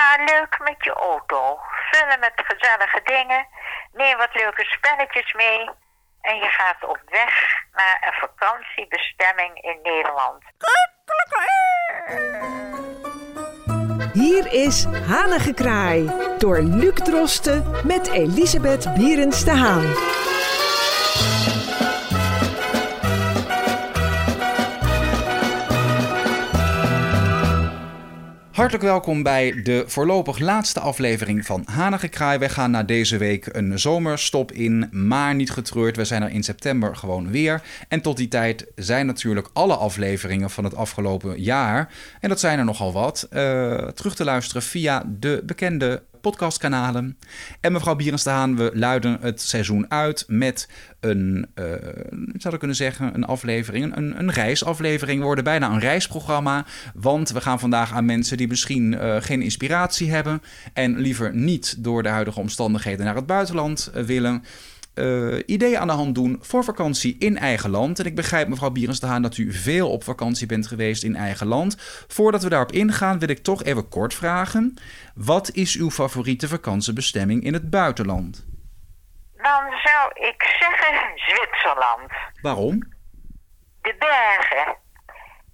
Ga leuk met je auto. Vullen met gezellige dingen. Neem wat leuke spelletjes mee. En je gaat op weg naar een vakantiebestemming in Nederland. Hier is Hanengekraai door Luc Drosten met Elisabeth Bierens de Haan. Hartelijk welkom bij de voorlopig laatste aflevering van Hanengekraai. Wij gaan na deze week een zomerstop in, maar niet getreurd. We zijn er in september gewoon weer. En tot die tijd zijn natuurlijk alle afleveringen van het afgelopen jaar, en dat zijn er nogal wat, uh, terug te luisteren via de bekende podcastkanalen. En mevrouw Bierens de Haan, we luiden het seizoen uit met een, uh, zou ik kunnen zeggen, een aflevering, een, een reisaflevering. Worden bijna een reisprogramma, want we gaan vandaag aan mensen die misschien uh, geen inspiratie hebben en liever niet door de huidige omstandigheden naar het buitenland uh, willen uh, ideeën aan de hand doen voor vakantie in eigen land. En ik begrijp, mevrouw Bierens de Haan, dat u veel op vakantie bent geweest in eigen land. Voordat we daarop ingaan, wil ik toch even kort vragen: wat is uw favoriete vakantiebestemming in het buitenland? Dan zou ik zeggen Zwitserland. Waarom? De bergen.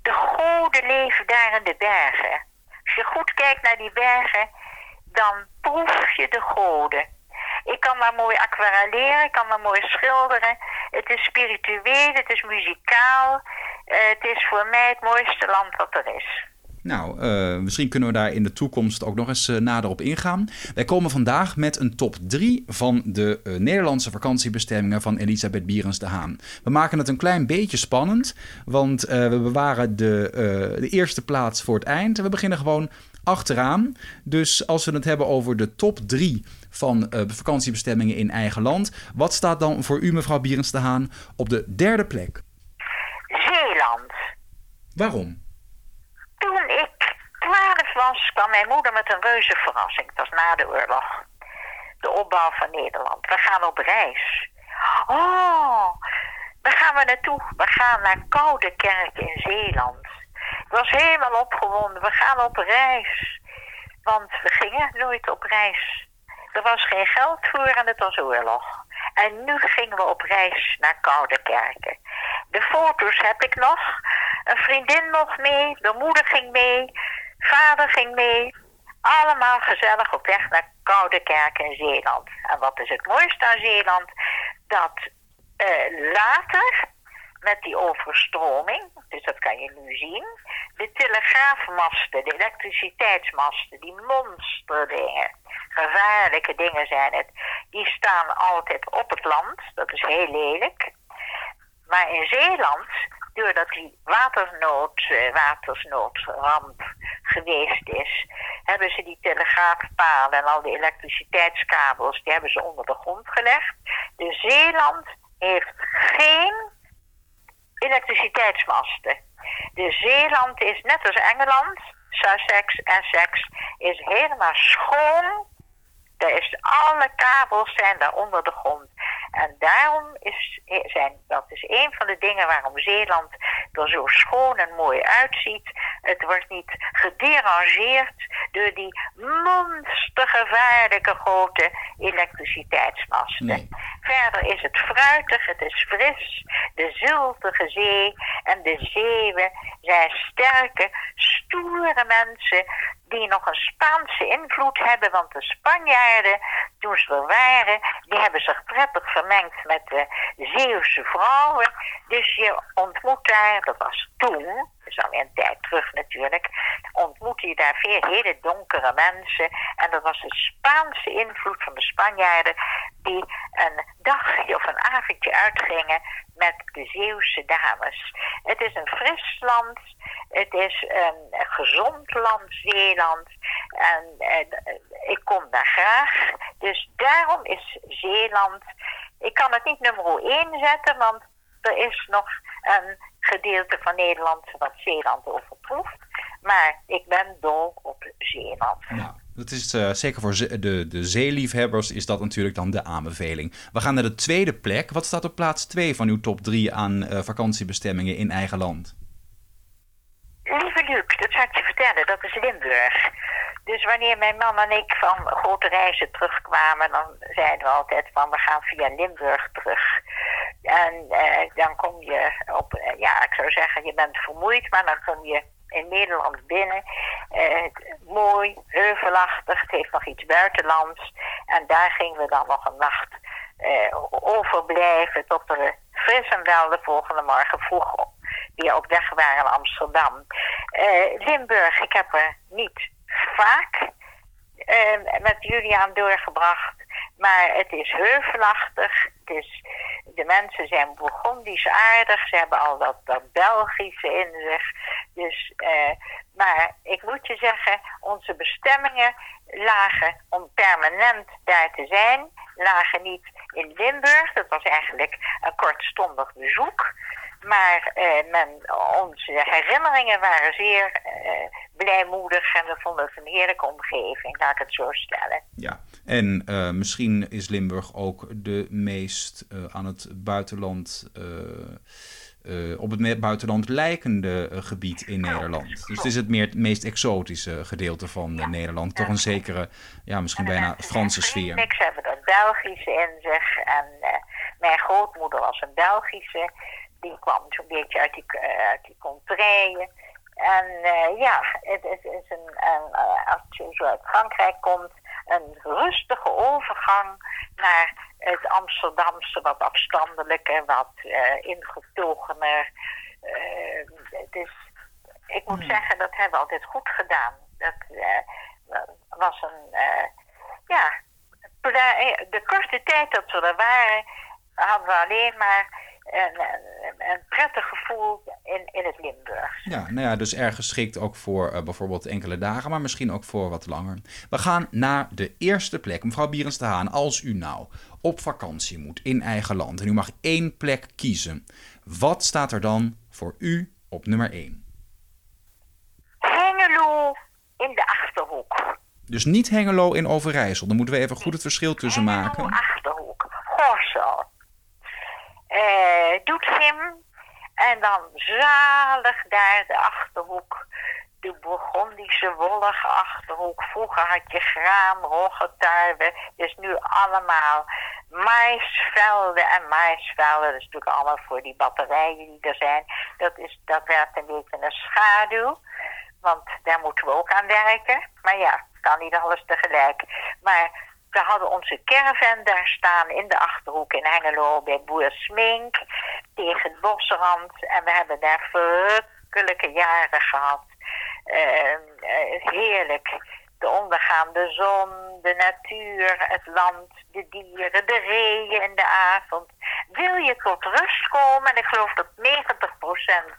De goden leven daar in de bergen. Als je goed kijkt naar die bergen, dan proef je de goden. Ik kan daar mooi aquarelleren, ik kan daar mooi schilderen. Het is spiritueel, het is muzikaal. Uh, het is voor mij het mooiste land wat er is. Nou, uh, misschien kunnen we daar in de toekomst ook nog eens uh, nader op ingaan. Wij komen vandaag met een top 3 van de Nederlandse vakantiebestemmingen van Elisabeth Bierens de Haan. We maken het een klein beetje spannend, want we bewaren de, de eerste plaats voor het eind. We beginnen gewoon achteraan. Dus als we het hebben over de top 3 van uh, vakantiebestemmingen in eigen land. Wat staat dan voor u, mevrouw Bierens de Haan, op de derde plek? Zeeland. Waarom? Toen ik twaalf was, kwam mijn moeder met een reuze verrassing. Dat was na de oorlog. De opbouw van Nederland. We gaan op reis. Oh, waar gaan we naartoe? We gaan naar Koude Kerk in Zeeland. Was helemaal opgewonden. We gaan op reis. Want we gingen nooit op reis. Er was geen geld voor en het was oorlog. En nu gingen we op reis naar Koude Kerken. De foto's heb ik nog. Een vriendin nog mee. De moeder ging mee. Vader ging mee. Allemaal gezellig op weg naar Koude Kerken in Zeeland. En wat is het mooiste aan Zeeland? Dat uh, later, met die overstroming, dus dat kan je nu zien, de telegraafmasten, de elektriciteitsmasten, die monsterdingen, gevaarlijke dingen zijn het, die staan altijd op het land. Dat is heel lelijk. Maar in Zeeland, doordat die waternood, watersnoodramp geweest is, hebben ze die telegraafpalen en al die elektriciteitskabels, die hebben ze onder de grond gelegd. Dus Zeeland heeft geen elektriciteitsmasten. De Zeeland is net als Engeland, Sussex, Essex, is helemaal schoon. Er is, alle kabels zijn daar onder de grond. En daarom is, zijn, dat is een van de dingen waarom Zeeland er zo schoon en mooi uitziet. Het wordt niet gederangeerd door die monstergevaarlijke grote elektriciteitsmasten. Verder is het fruitig, het is fris, de ziltige zee en de zeeuwen zijn sterke, stoere mensen die nog een Spaanse invloed hebben, want de Spanjaarden, toen ze waren, die hebben zich prettig vermengd met de Zeeuwse vrouwen. Dus je ontmoet daar, dat was toen, dat is alweer een tijd terug natuurlijk, ontmoette je daar veel hele donkere mensen. En dat was de Spaanse invloed van de Spanjaarden, die een dagje of een avondje uitgingen met de Zeeuwse dames. Het is een fris land, het is een gezond land, Zeeland. En, en ik kom daar graag. Dus daarom is Zeeland. Ik kan het niet nummer 1 zetten, want er is nog een gedeelte van Nederland wat Zeeland overtroeft. Maar ik ben dol op Zeeland. Dat is uh, zeker voor de, de zeeliefhebbers is dat natuurlijk dan de aanbeveling. We gaan naar de tweede plek. Wat staat op plaats 2 van uw top 3 aan uh, vakantiebestemmingen in eigen land? Lieve Luc, dat zou ik je vertellen. Dat is Limburg. Dus wanneer mijn man en ik van grote reizen terugkwamen, dan zeiden we altijd van we gaan via Limburg terug. En eh, dan kom je op, eh, ja, ik zou zeggen, je bent vermoeid, maar dan kom je in Nederland binnen. Eh, mooi, heuvelachtig, het heeft nog iets buitenlands. En daar gingen we dan nog een nacht eh, overblijven tot we fris en wel de volgende morgen vroeg weer op weg waren naar Amsterdam. Eh, Limburg, ik heb er niet vaak met Julian doorgebracht. Maar het is heuvelachtig. Het is, de mensen zijn Bourgondisch aardig. Ze hebben al dat, dat Belgische in zich. Dus, uh, maar ik moet je zeggen, onze bestemmingen lagen om permanent daar te zijn, lagen niet in Limburg. Dat was eigenlijk een kortstondig bezoek. Maar men, onze herinneringen waren zeer uh, blijmoedig en we vonden het een heerlijke omgeving, laat ik het zo stellen. Ja, en uh, misschien is Limburg ook de meest aan het buitenland. op het buitenland lijkende gebied in Nederland. Dus het is het, meer, het meest exotische gedeelte van ja. Nederland. Toch een zekere, ja, misschien bijna Franse sfeer. Niks hebben dat Belgische in zich. En mijn grootmoeder was een Belgische die kwam zo'n beetje uit die, uh, uit die contraien. En uh, ja, het, het, is een, een uh, als je zo uit Frankrijk komt, een rustige overgang naar het Amsterdamse, wat afstandelijker, wat ingetogener. het is, ik moet hmm. zeggen, dat hebben we altijd goed gedaan. Dat was een, ja, de korte tijd dat we er waren, hadden we alleen maar een, een, prettig gevoel in, in het Limburg. Ja, nou ja, dus erg geschikt ook voor uh, bijvoorbeeld enkele dagen, maar misschien ook voor wat langer. We gaan naar de eerste plek. Mevrouw Bierens de Haan, als u nou op vakantie moet in eigen land en u mag één plek kiezen, wat staat er dan voor u op nummer 1? Hengelo in de Achterhoek. Dus niet Hengelo in Overijssel. Dan moeten we even goed het verschil tussen maken. Achterhoek. Gorsel uh, Doetinchem. En dan zalig daar de Achterhoek. De Bourgondische wollige Achterhoek. Vroeger had je graan, roggetuiven. Dus nu allemaal maisvelden en maisvelden. Dat is natuurlijk allemaal voor die batterijen die er zijn. Dat, is, dat werpt een beetje een schaduw. Want daar moeten we ook aan werken. Maar ja, kan niet alles tegelijk. Maar we hadden onze caravan daar staan in de Achterhoek in Hengelo bij Boer Smink tegen het bosrand. En we hebben daar verrukkelijke jaren gehad. Uh, heerlijk. De ondergaande zon, de natuur, het land, de dieren, de reeën in de avond. Wil je tot rust komen, en ik geloof dat 90%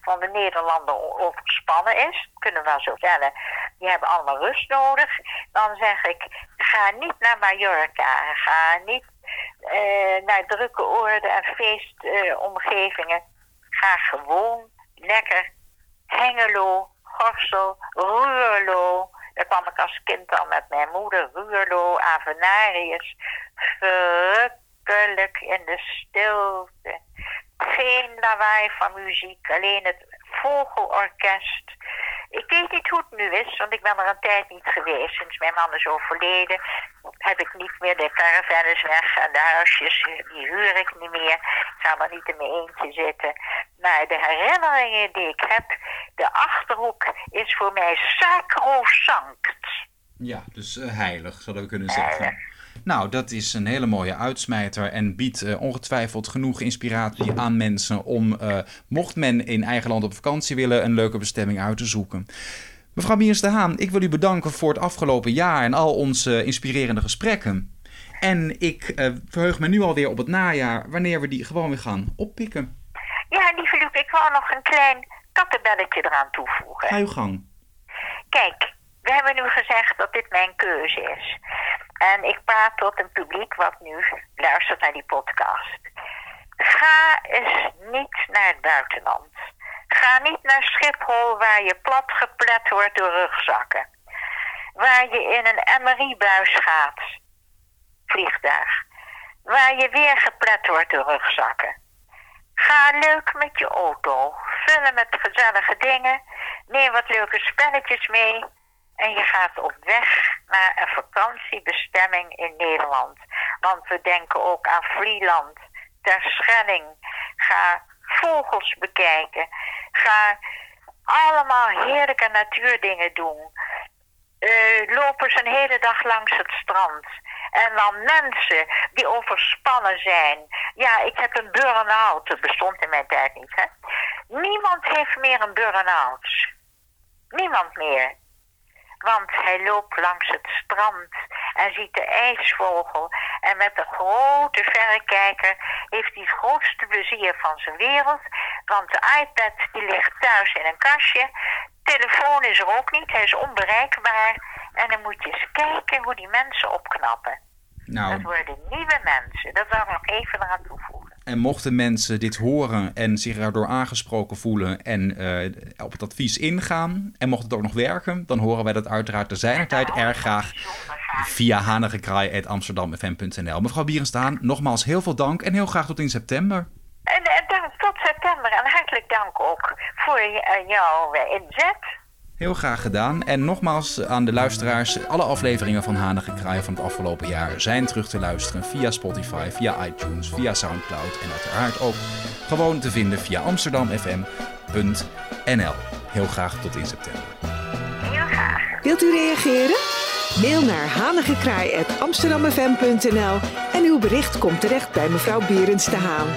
van de Nederlanden overspannen is, kunnen we wel zo stellen, die hebben allemaal rust nodig. Dan zeg ik, ga niet naar Mallorca, ga niet naar drukke oorden en feestomgevingen. Uh, ga gewoon lekker Hengelo, Gorsel, Ruurlo. Daar kwam ik als kind al met mijn moeder, Ruurlo, Avenarius. Verrukkelijk in de stilte. Geen lawaai van muziek, alleen het vogelorkest. Ik weet niet hoe het nu is, want ik ben er een tijd niet geweest. Sinds mijn man is overleden, heb ik niet meer. De caravan is weg en de huisjes, die huur ik niet meer. Ik ga maar niet in mijn eentje zitten. Maar de herinneringen die ik heb, de Achterhoek is voor mij sacrosanct. Ja, dus uh, heilig, zouden we kunnen zeggen. Nou, dat is een hele mooie uitsmijter en biedt uh, ongetwijfeld genoeg inspiratie aan mensen om, uh, mocht men in eigen land op vakantie willen, een leuke bestemming uit te zoeken. Mevrouw Miers de Haan, ik wil u bedanken voor het afgelopen jaar en al onze inspirerende gesprekken. En ik uh, verheug me nu alweer op het najaar, wanneer we die gewoon weer gaan oppikken. Ja, lieve Luc, ik wou nog een klein kattenbelletje eraan toevoegen. Ga uw gang. Kijk, we hebben nu gezegd dat dit mijn keuze is. En ik praat tot een publiek wat nu luistert naar die podcast. Ga eens niet naar het buitenland. Ga niet naar Schiphol waar je plat geplet wordt door rugzakken. Waar je in een MRI-buis gaat. Vliegtuig. Waar je weer geplet wordt door rugzakken. Ga leuk met je auto. Vullen met gezellige dingen. Neem wat leuke spelletjes mee. en je gaat op weg naar een vakantiebestemming in Nederland. Want we denken ook aan Vlieland, Terschelling. Ga vogels bekijken. Ga allemaal heerlijke natuurdingen doen. Uh, lopen ze een hele dag langs het strand. En dan mensen die overspannen zijn. Ja, ik heb een burn-out. Dat bestond in mijn tijd niet, hè. Niemand heeft meer een burn-out. Niemand meer. Want hij loopt langs het strand en ziet de ijsvogel. En met een grote verrekijker heeft hij het grootste plezier van zijn wereld. Want de iPad die ligt thuis in een kastje. Telefoon is er ook niet, hij is onbereikbaar. En dan moet je eens kijken hoe die mensen opknappen. Nou, dat worden nieuwe mensen. Dat wil ik nog even eraan toevoegen. En mochten mensen dit horen en zich erdoor aangesproken voelen en uh, op het advies ingaan en mocht het ook nog werken, dan horen wij dat uiteraard de zijner tijd erg graag via hanigekraai.amsterdamfm.nl. Mevrouw Bierenstaan, nogmaals heel veel dank en heel graag tot in september. En, en dank tot september en hartelijk dank ook voor uh, jouw inzet. Heel graag gedaan. En nogmaals aan de luisteraars: alle afleveringen van Hanige Kraai van het afgelopen jaar zijn terug te luisteren via Spotify, via iTunes, via Soundcloud en uiteraard ook gewoon te vinden via amsterdamfm.nl. Heel graag tot in september. Heel graag. Wilt u reageren? Mail naar hanigekraai.amsterdamfm.nl en uw bericht komt terecht bij mevrouw Berends de Haan.